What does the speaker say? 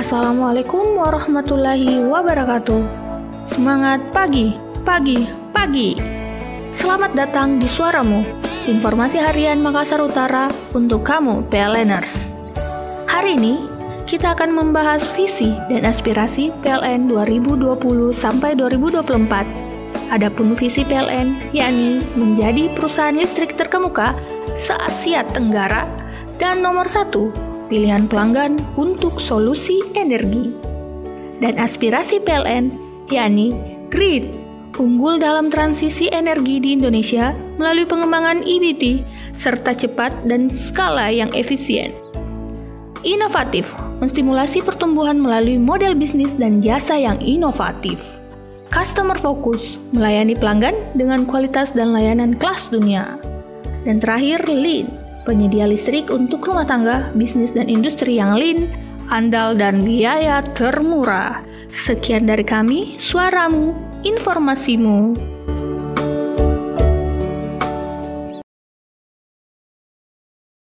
Assalamualaikum warahmatullahi wabarakatuh. Semangat pagi, pagi, pagi. Selamat datang di Suaramu, informasi harian Makassar Utara untuk kamu PLNers. Hari ini kita akan membahas visi dan aspirasi PLN 2020 sampai 2024. Adapun visi PLN yakni menjadi perusahaan listrik terkemuka se-Asia Tenggara dan nomor satu pilihan pelanggan untuk solusi energi. Dan aspirasi PLN, yakni grid, unggul dalam transisi energi di Indonesia melalui pengembangan EBT serta cepat dan skala yang efisien. Inovatif, menstimulasi pertumbuhan melalui model bisnis dan jasa yang inovatif. Customer focus, melayani pelanggan dengan kualitas dan layanan kelas dunia. Dan terakhir, lean, penyedia listrik untuk rumah tangga, bisnis, dan industri yang lean, andal, dan biaya termurah. Sekian dari kami, suaramu, informasimu.